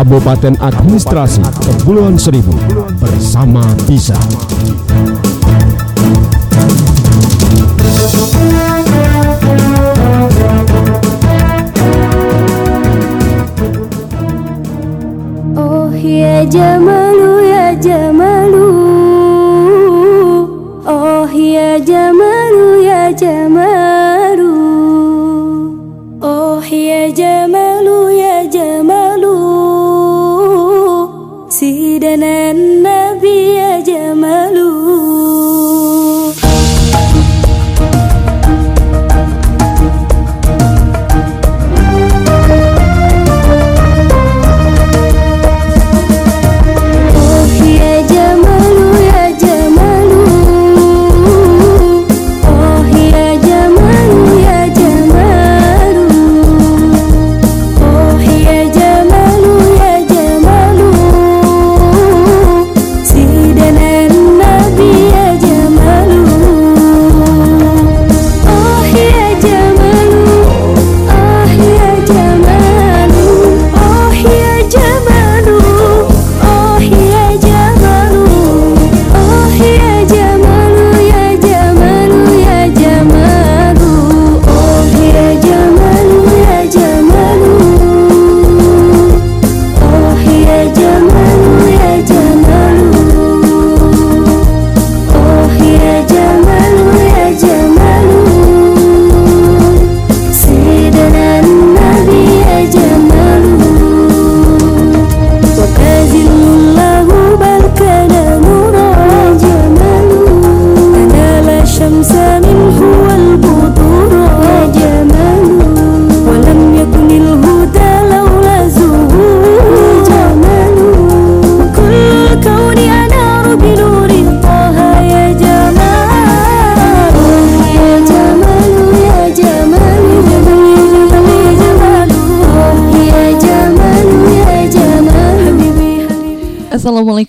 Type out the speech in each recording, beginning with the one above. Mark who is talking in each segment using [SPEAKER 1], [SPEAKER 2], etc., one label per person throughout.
[SPEAKER 1] Kabupaten Administrasi Kepulauan Seribu bersama bisa.
[SPEAKER 2] Oh ya Jamalu ya Jamalu Oh ya Jamalu ya Jamalu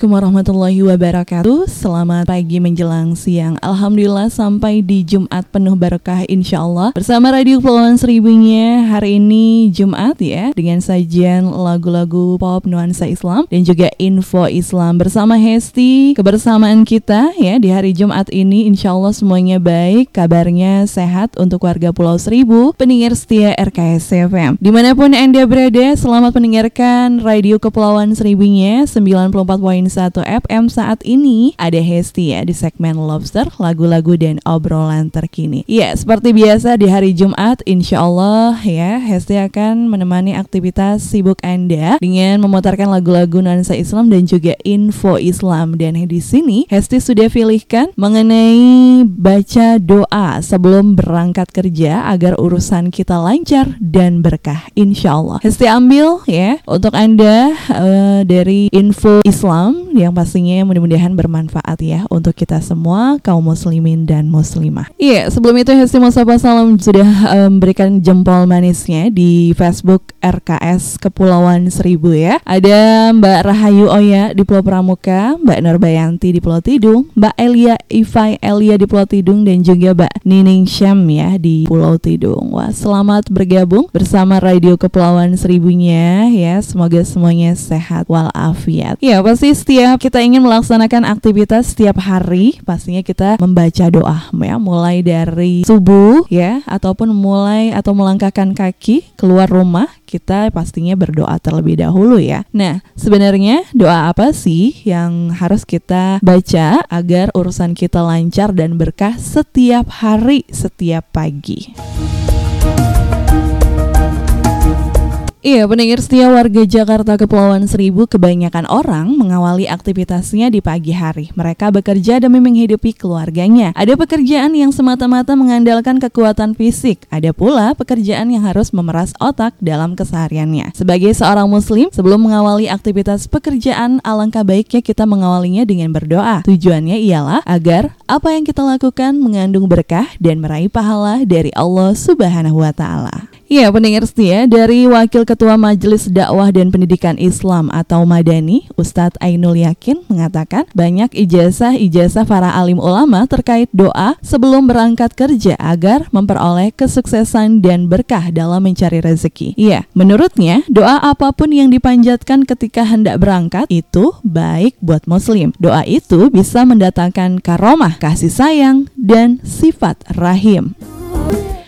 [SPEAKER 3] Assalamualaikum warahmatullahi wabarakatuh. Selamat pagi menjelang siang. Alhamdulillah sampai di Jumat penuh berkah insya Allah Bersama Radio Kepulauan Seribunya Hari ini Jumat ya Dengan sajian lagu-lagu pop nuansa Islam Dan juga info Islam. Bersama Hesti Kebersamaan kita ya Di hari Jumat ini insya Allah semuanya baik Kabarnya sehat untuk warga Pulau Seribu. Pendengar setia RKS FM Di mana pun Anda berada Selamat mendengarkan Radio Kepulauan Seribunya 94.1 FM saat ini ada Hesti ya di segmen Lobster, lagu-lagu dan obrolan terkini. Ya, seperti biasa di hari Jumat, insya Allah ya Hesti akan menemani aktivitas sibuk Anda dengan memutarkan lagu-lagu nuansa Islam dan juga info Islam. Dan di sini Hesti sudah pilihkan mengenai baca doa sebelum berangkat kerja agar urusan kita lancar dan berkah, insya Allah. Hesti ambil ya untuk Anda eh, dari info Islam yang pastinya mudah-mudahan bermanfaat ya untuk kita semua kaum muslimin dan muslimah. Iya, sebelum itu Hesti Mustafa Salam sudah memberikan jempol manisnya di Facebook RKS Kepulauan Seribu ya. Ada Mbak Rahayu Oya di Pulau Pramuka, Mbak Nurbayanti di Pulau Tidung, Mbak Elia Ifai Elia di Pulau Tidung dan juga Mbak Nining Syam ya di Pulau Tidung. Wah, selamat bergabung bersama Radio Kepulauan Seribunya ya. Semoga semuanya sehat walafiat. Ya, pasti setiap kita ingin melaksanakan aktivitas setiap hari, pastinya kita membaca doa ya, mulai dari subuh ya ataupun mulai atau melangkahkan kaki keluar rumah, kita pastinya berdoa terlebih dahulu ya. Nah, sebenarnya doa apa sih yang harus kita baca agar urusan kita lancar dan berkah setiap hari, setiap pagi? Iya, pendengar setia warga Jakarta Kepulauan Seribu kebanyakan orang mengawali aktivitasnya di pagi hari. Mereka bekerja demi menghidupi keluarganya. Ada pekerjaan yang semata-mata mengandalkan kekuatan fisik. Ada pula pekerjaan yang harus memeras otak dalam kesehariannya. Sebagai seorang muslim, sebelum mengawali aktivitas pekerjaan, alangkah baiknya kita mengawalinya dengan berdoa. Tujuannya ialah agar apa yang kita lakukan mengandung berkah dan meraih pahala dari Allah Subhanahu wa taala. Iya, pendengar setia dari Wakil Ketua Majelis Dakwah dan Pendidikan Islam atau Madani, Ustadz Ainul Yakin mengatakan banyak ijazah-ijazah para alim ulama terkait doa sebelum berangkat kerja agar memperoleh kesuksesan dan berkah dalam mencari rezeki. Iya, menurutnya doa apa pun yang dipanjatkan ketika hendak berangkat itu baik buat muslim. Doa itu bisa mendatangkan karomah, kasih sayang, dan sifat rahim.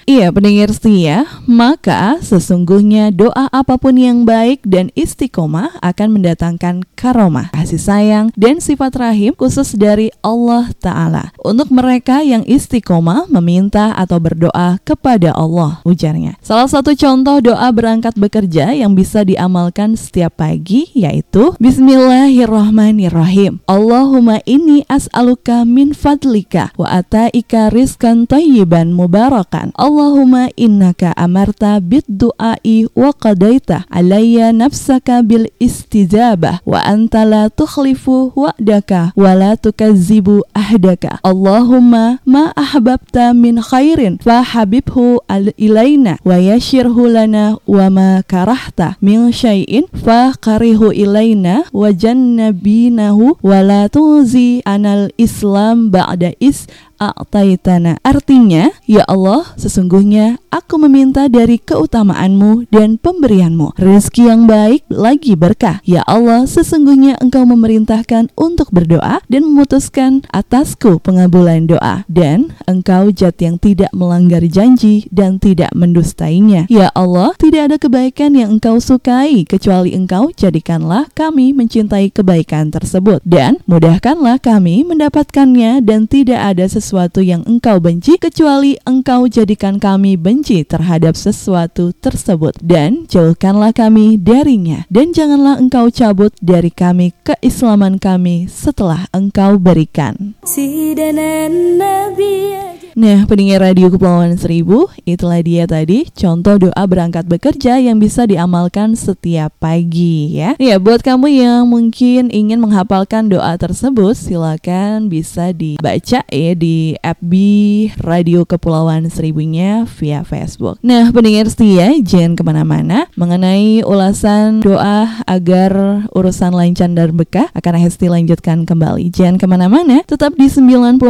[SPEAKER 3] Iya pendengar setia, maka sesungguhnya doa apa pun yang baik dan istiqomah akan mendatangkan karomah, kasih sayang, dan sifat rahim khusus dari Allah Ta'ala. Untuk mereka yang istiqomah meminta atau berdoa kepada Allah, ujarnya. Salah satu contoh doa berangkat bekerja yang bisa diamalkan setiap pagi yaitu Bismillahirrahmanirrahim. Allahumma inni as'aluka min fadlika wa ataika rizkan tayyiban mubarakan. Allahumma innaka amarta bid du'ai wa qadaita alayya nafsaka bil istijabah wa anta la tukhlifu wa'daka wa la tukazzibu ahdaka. Allahumma ma ahbabta min khairin fa habibhu al ilaina wa yashirhu lana wa ma karahta min syai'in fa karihu ilaina wa jannabinahu wa la tuzi anal islam ba'da is a'taitana. Artinya, ya Allah, sesungguhnya aku meminta dari keutamaanmu dan pemberianmu. Rezeki yang baik lagi berkah. Ya Allah, sesungguhnya engkau memerintahkan untuk berdoa dan memutuskan atasku pengabulan doa. Dan engkau jat yang tidak melanggar janji dan tidak mendustainya. Ya Allah, tidak ada kebaikan yang engkau sukai kecuali engkau jadikanlah kami mencintai kebaikan tersebut. Dan mudahkanlah kami mendapatkannya dan tidak ada sesuatu yang engkau benci kecuali engkau jadikan kami benci terhadap sesuatu tersebut dan jauhkanlah kami darinya dan janganlah engkau cabut dari kami keislaman kami setelah engkau berikan. Nah, pendengar Radio Kepulauan Seribu, itulah dia tadi contoh doa berangkat bekerja yang bisa diamalkan setiap pagi ya. Ya, buat kamu yang mungkin ingin menghafalkan doa tersebut, silakan bisa dibaca ya di FB Radio Kepulauan Seribunya via Facebook. Nah, pendengar setia, jangan ke mana-mana mengenai ulasan doa agar urusan lancar dan berkah akan Hesti lanjutkan kembali. Jangan ke mana-mana, tetap di 94.1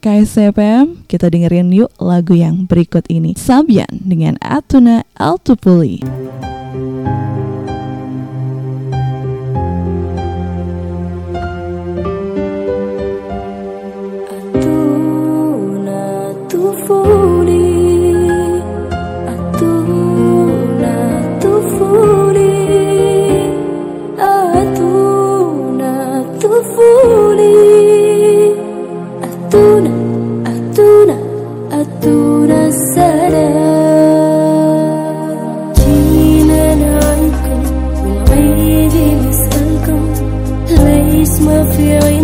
[SPEAKER 3] RKSP FM, kita dengerin yuk lagu yang berikut ini. Sabian dengan Atuna Altupuli.
[SPEAKER 2] Thank you of you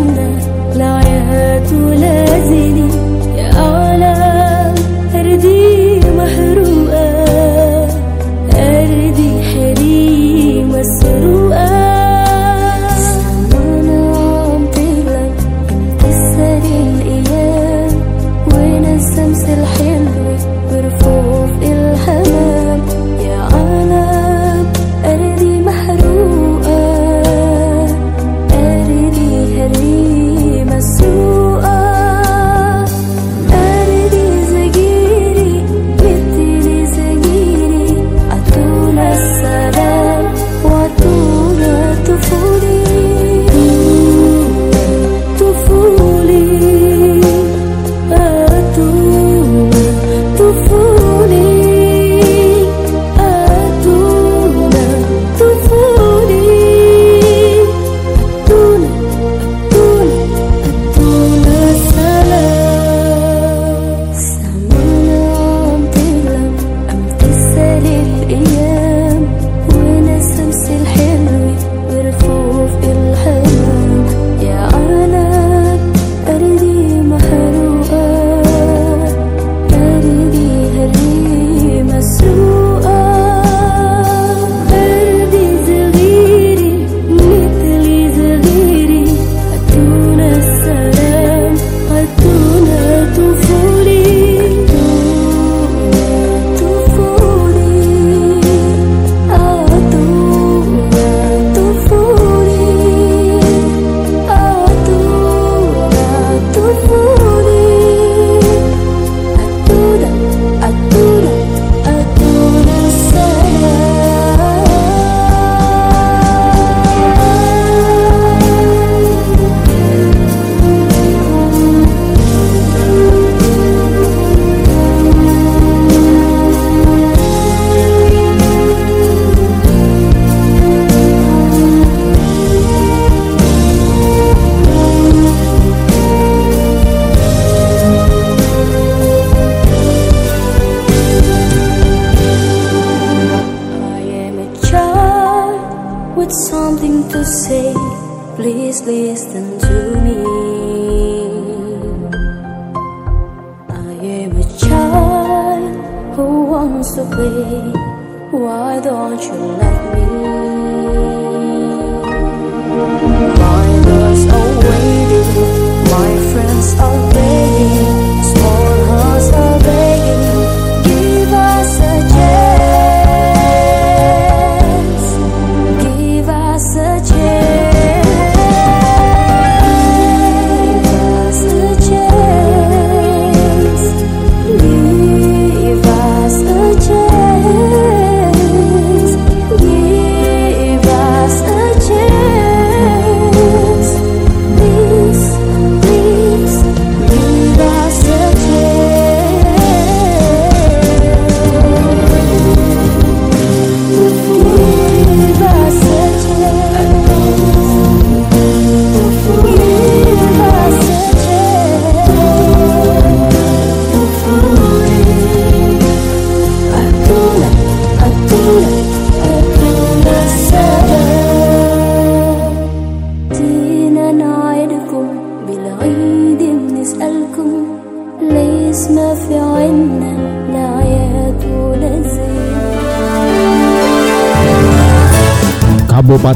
[SPEAKER 2] Why don't you let me? My girls are waiting, my friends are begging, small hearts are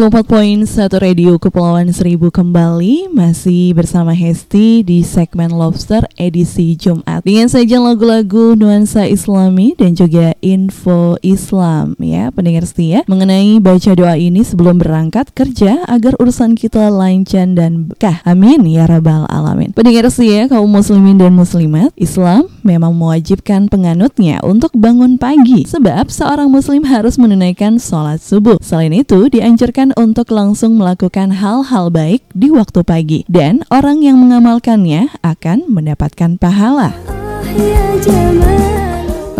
[SPEAKER 3] Satu Radio Kepulauan Seribu kembali. Masih bersama Hesti di segmen Lobster edisi Jumat. Dengan saja lagu-lagu nuansa Islami dan juga info Islam ya. Pendengar setia mengenai baca doa ini sebelum berangkat kerja agar urusan kita lancar dan berkah. Amin ya rabbal alamin. Pendengar setia kaum muslimin dan muslimat Islam memang mewajibkan penganutnya untuk bangun pagi sebab seorang muslim harus menunaikan sholat subuh. Selain itu dianjurkan dianjurkan untuk langsung melakukan hal-hal baik di waktu pagi dan orang yang mengamalkannya akan mendapatkan pahala.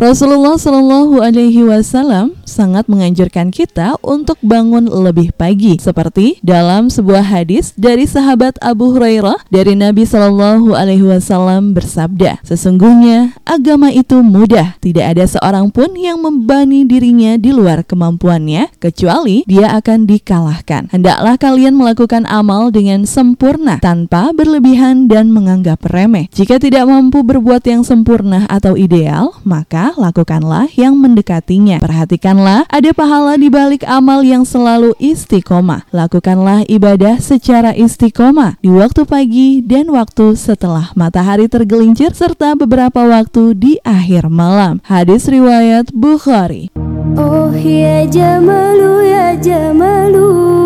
[SPEAKER 3] Rasulullah Shallallahu Alaihi Wasallam sangat menganjurkan kita untuk bangun lebih pagi, seperti dalam sebuah hadis dari sahabat Abu Hurairah dari Nabi Shallallahu Alaihi Wasallam bersabda, sesungguhnya agama itu mudah, tidak ada seorang pun yang membebani dirinya di luar kemampuannya, kecuali dia akan dikalahkan. Hendaklah kalian melakukan amal dengan sempurna, tanpa berlebihan dan menganggap remeh. Jika tidak mampu berbuat yang sempurna atau ideal, maka lakukanlah yang mendekatinya. Perhatikanlah, ada pahala di balik amal yang selalu istiqomah. Lakukanlah ibadah secara istiqomah di waktu pagi dan waktu setelah matahari tergelincir serta beberapa waktu di akhir malam. Hadis riwayat Bukhari.
[SPEAKER 2] Oh ya Jamalu ya Jamalu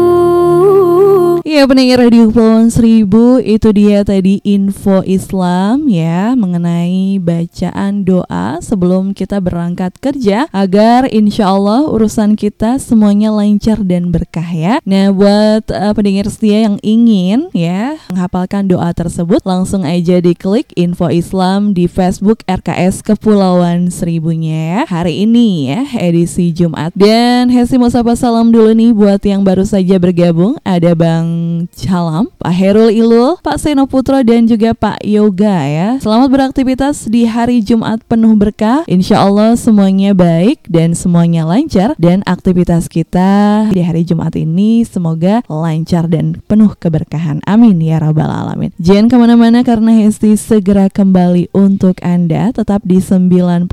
[SPEAKER 3] Ya pendengar Radio Kepulauan Seribu itu dia tadi info Islam ya mengenai bacaan doa sebelum kita berangkat kerja agar insya Allah urusan kita semuanya lancar dan berkah ya. Nah buat uh, pendengar setia yang ingin ya menghafalkan doa tersebut langsung aja diklik info Islam di Facebook RKS Kepulauan Seribunya ya hari ini ya edisi Jumat dan Hesi mau sapa salam dulu nih buat yang baru saja bergabung ada Bang Calam, Pak Herul Ilul, Pak Seno Putra dan juga Pak Yoga ya. Selamat beraktivitas di hari Jumat penuh berkah. Insya Allah semuanya baik dan semuanya lancar dan aktivitas kita di hari Jumat ini semoga lancar dan penuh keberkahan. Amin ya rabbal alamin. Jangan ke mana-mana karena Hesti segera kembali untuk Anda tetap di 94.1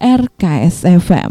[SPEAKER 3] RKS FM.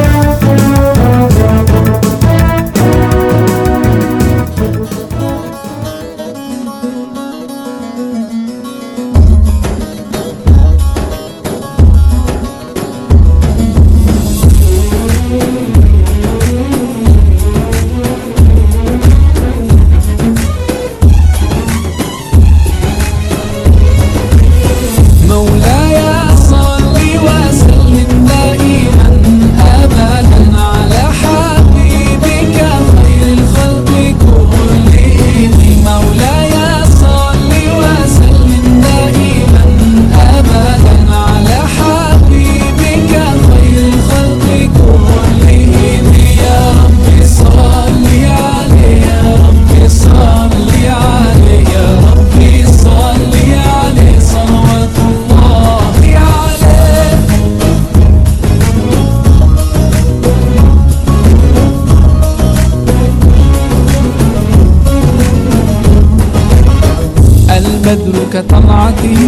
[SPEAKER 4] كطلعته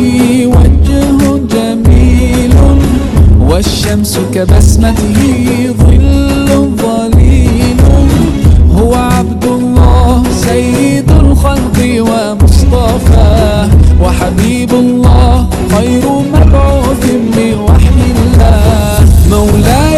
[SPEAKER 4] وجه جميل والشمس كبسمته ظل ظليل. هو عبد الله سيد الخلق ومصطفاه وحبيب الله خير مبعوث بوحي الله. مولاي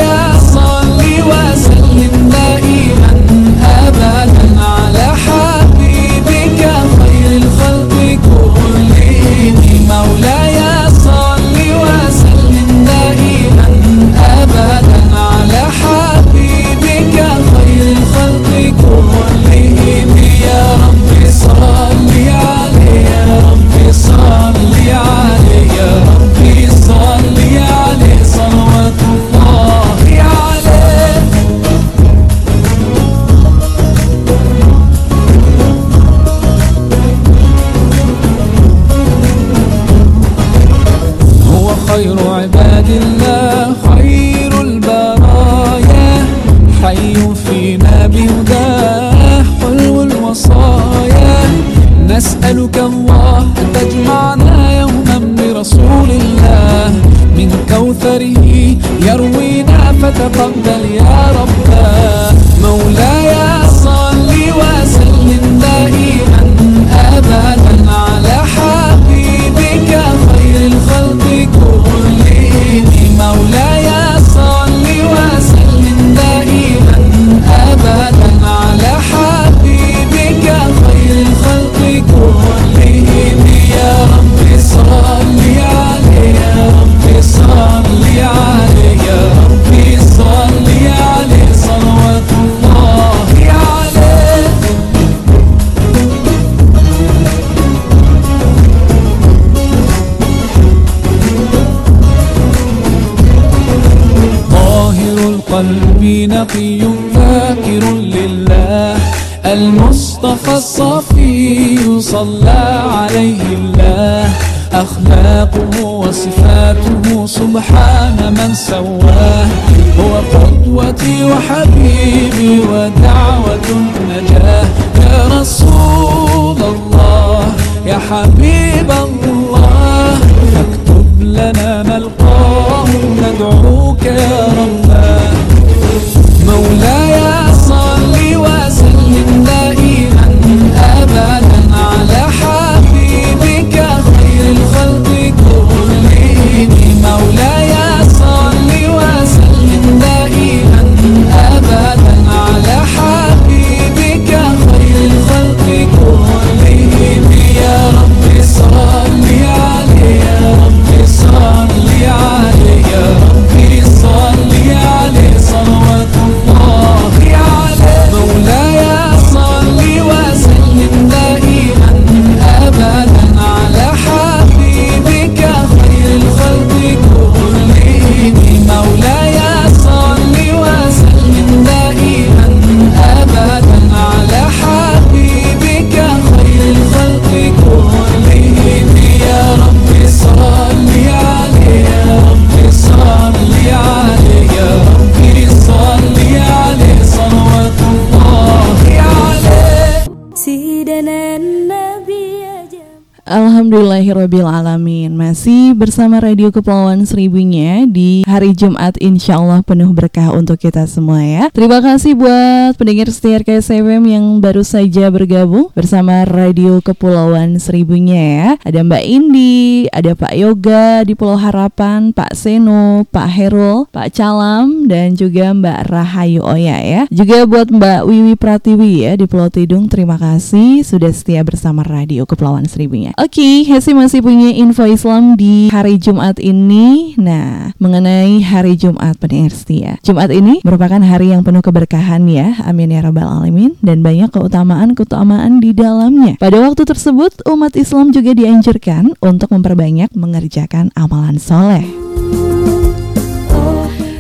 [SPEAKER 3] Alhamdulillahirabbil alamin. Masih bersama Radio Kepulauan Seribunya di hari Jumat insya Allah penuh berkah untuk kita semua ya. Terima kasih buat pendengar setia KSFM yang baru saja bergabung bersama Radio Kepulauan Seribunya ya. Ada Mbak Indi, ada Pak Yoga di Pulau Harapan, Pak Seno, Pak Herul, Pak Calam dan juga Mbak Rahayu Oya ya. Juga buat Mbak Wiwi Pratiwi ya di Pulau Tidung. Terima kasih sudah setia bersama Radio Kepulauan Seribunya. Oke, Hesi masih punya info Islam di hari Jumat ini. Nah, mengenai hari Jumat pendengar setia. Jumat ini merupakan hari yang penuh keberkahan ya. Amin ya rabbal alamin dan banyak keutamaan-keutamaan di dalamnya. Pada waktu tersebut, umat Islam juga dianjurkan untuk memperbanyak mengerjakan amalan soleh.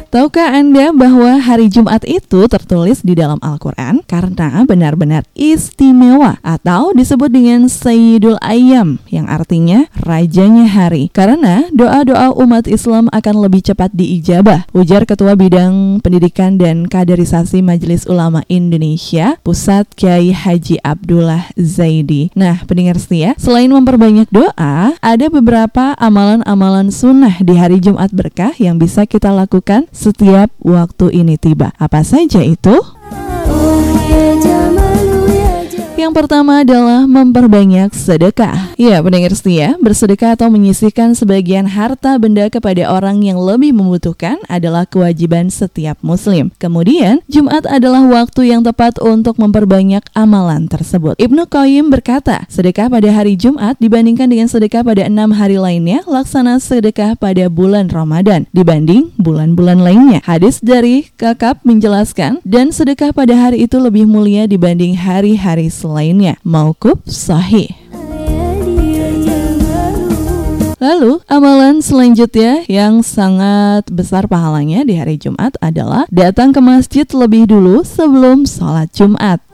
[SPEAKER 3] Tahukah Anda bahwa hari Jumat itu tertulis di dalam Al-Quran karena benar-benar istimewa atau disebut dengan Sayyidul Ayyam yang artinya rajanya hari. Karena doa-doa umat Islam akan lebih cepat diijabah ujar Ketua Bidang Pendidikan dan Kaderisasi Majelis Ulama Indonesia Pusat Kiai Haji Abdullah Zaidi. Nah pendengar setia selain memperbanyak doa ada beberapa amalan-amalan sunnah di hari Jumat berkah yang bisa kita lakukan setiap waktu ini tiba. Apa saja itu?
[SPEAKER 2] Oh
[SPEAKER 3] Yang pertama adalah memperbanyak sedekah. Ya, pendengar setia, bersedekah atau menyisihkan sebagian harta benda kepada orang yang lebih membutuhkan adalah kewajiban setiap muslim. Kemudian, Jumat adalah waktu yang tepat untuk memperbanyak amalan tersebut. Ibnu Qayyim berkata, sedekah pada hari Jumat dibandingkan dengan sedekah pada enam hari lainnya, laksana sedekah pada bulan Ramadan dibanding bulan-bulan lainnya. Hadis dari Kakab menjelaskan, dan sedekah pada hari itu lebih mulia dibanding hari-hari selainnya. Maukub sahih. Lalu, amalan selanjutnya yang sangat besar pahalanya di hari Jumat adalah datang ke masjid lebih dulu sebelum sholat Jumat.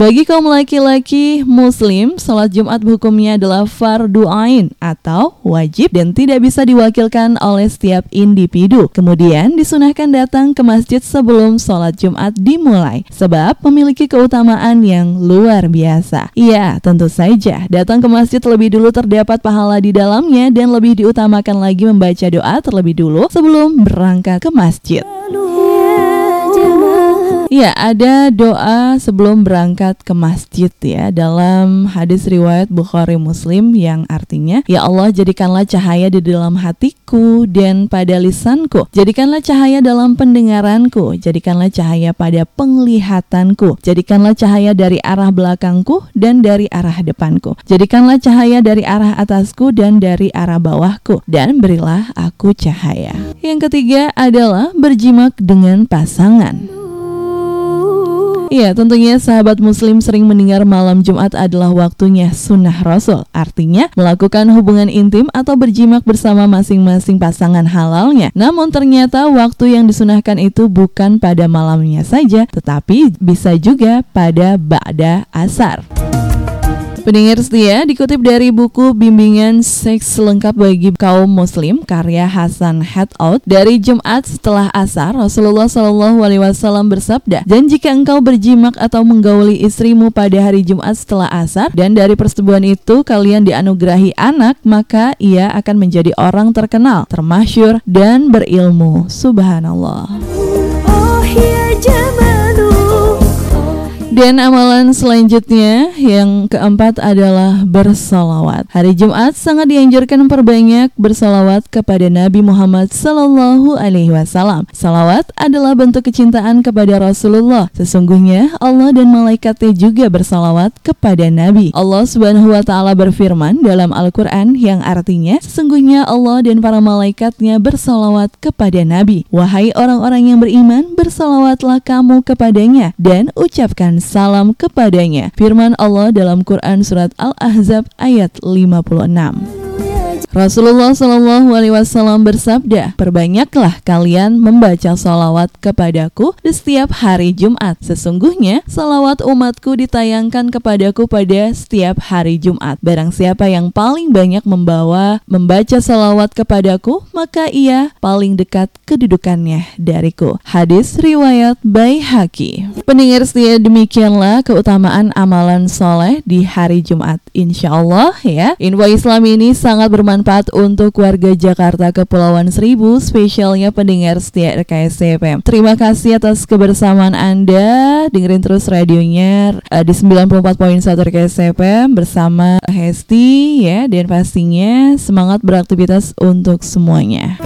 [SPEAKER 3] Bagi kaum laki-laki muslim, sholat Jumat hukumnya adalah fardu ain atau wajib dan tidak bisa diwakilkan oleh setiap individu. Kemudian disunahkan datang ke masjid sebelum sholat Jumat dimulai, sebab memiliki keutamaan yang luar biasa. Iya, tentu saja, datang ke masjid lebih dulu terdapat pahala di dalamnya dan lebih diutamakan lagi membaca doa terlebih dulu sebelum berangkat ke masjid.
[SPEAKER 2] ya Jamalu
[SPEAKER 3] Ya, ada doa sebelum berangkat ke masjid ya dalam hadis riwayat Bukhari Muslim yang artinya, Ya Allah jadikanlah cahaya di dalam hatiku dan pada lisanku. Jadikanlah cahaya dalam pendengaranku, jadikanlah cahaya pada penglihatanku. Jadikanlah cahaya dari arah belakangku dan dari arah depanku. Jadikanlah cahaya dari arah atasku dan dari arah bawahku dan berilah aku cahaya. Yang ketiga adalah berjimak dengan pasangan. Iya, tentunya sahabat muslim sering mendengar malam Jumat adalah waktunya sunnah Rasul. Artinya, melakukan hubungan intim atau berjimak bersama masing-masing pasangan halalnya. Namun ternyata waktu yang disunahkan itu bukan pada malamnya saja, tetapi bisa juga pada ba'da asar. Pendengar setia dikutip dari buku Bimbingan Seks Lengkap bagi Kaum Muslim karya Hasan Headout dari Jumat setelah asar Rasulullah Wasallam bersabda dan jika engkau berjimak atau menggauli istrimu pada hari Jumat setelah asar dan dari persetubuhan itu kalian dianugerahi anak maka ia akan menjadi orang terkenal termasyur dan berilmu. Subhanallah.
[SPEAKER 2] Oh ya Jamalu oh
[SPEAKER 3] Dan amalan selanjutnya yang keempat adalah bersolawat. Hari Jumat sangat dianjurkan memperbanyak bersolawat kepada Nabi Muhammad Sallallahu Alaihi Wasallam. Salawat adalah bentuk kecintaan kepada Rasulullah. Sesungguhnya Allah dan malaikatnya juga bersolawat kepada Nabi. Allah Subhanahu Wa Taala berfirman dalam Al-Quran yang artinya sesungguhnya Allah dan para malaikatnya bersolawat kepada Nabi. Wahai orang-orang yang beriman, bersolawatlah kamu kepadanya dan ucapkan salam kepadanya. Firman Allah dalam Quran surat Al-Ahzab ayat 56. Rasulullah Shallallahu Alaihi Wasallam bersabda, perbanyaklah kalian membaca salawat kepadaku di setiap hari Jumat. Sesungguhnya salawat umatku ditayangkan kepadaku pada setiap hari Jumat. Barang siapa yang paling banyak membawa membaca salawat kepadaku, maka ia paling dekat kedudukannya dariku. Hadis riwayat Baihaqi. Pendengar setia demikianlah keutamaan amalan soleh di hari Jumat. Insya Allah ya, info Islam ini sangat bermanfaat untuk warga Jakarta Kepulauan Seribu, spesialnya pendengar setia RKS CFM. Terima kasih atas kebersamaan Anda. Dengerin terus radionya eh, di 94.1 RKS CFM bersama Hesti ya dan pastinya semangat beraktivitas untuk semuanya.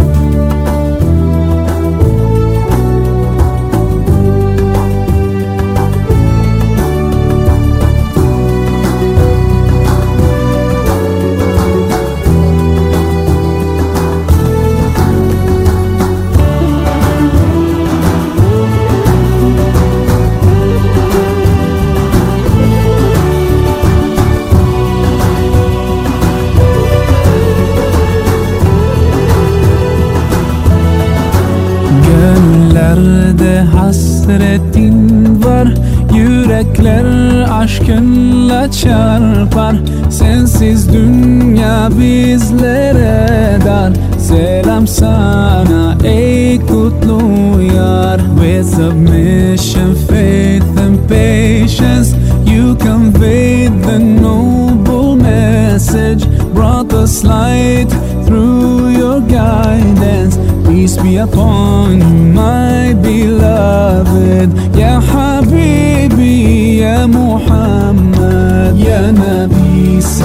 [SPEAKER 4] Çarpar Sensiz dünya bizlere dar. Selam sana ey kutlu yar. With submission, faith and patience You conveyed the noble message. Brought us light through your guidance. Peace be upon you, my beloved. Ya Habibi, Ya Muhammad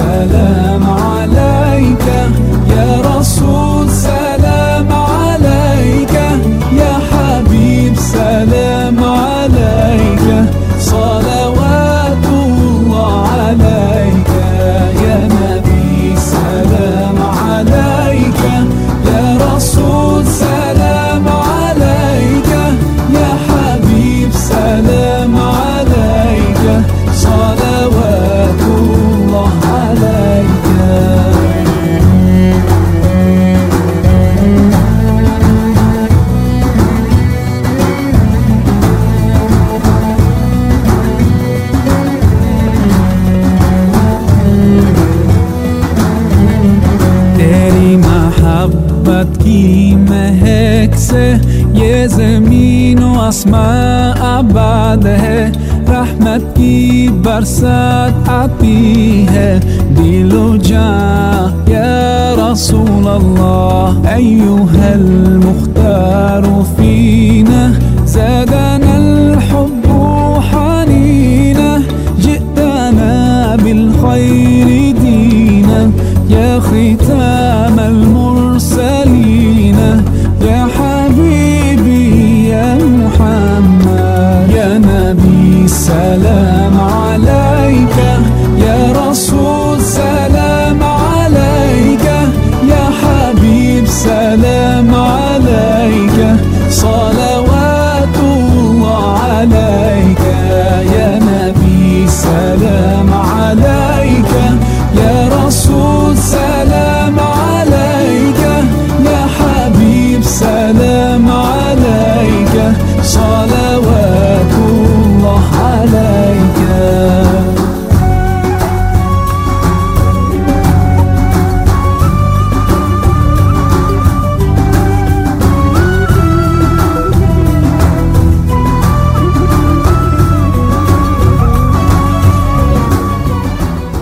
[SPEAKER 4] Nabi, जमीन व आसमां आबाद है रहमत की बरसात आती है दिलो जा या रसूल अल्लाह أيها المختار فينا زادنا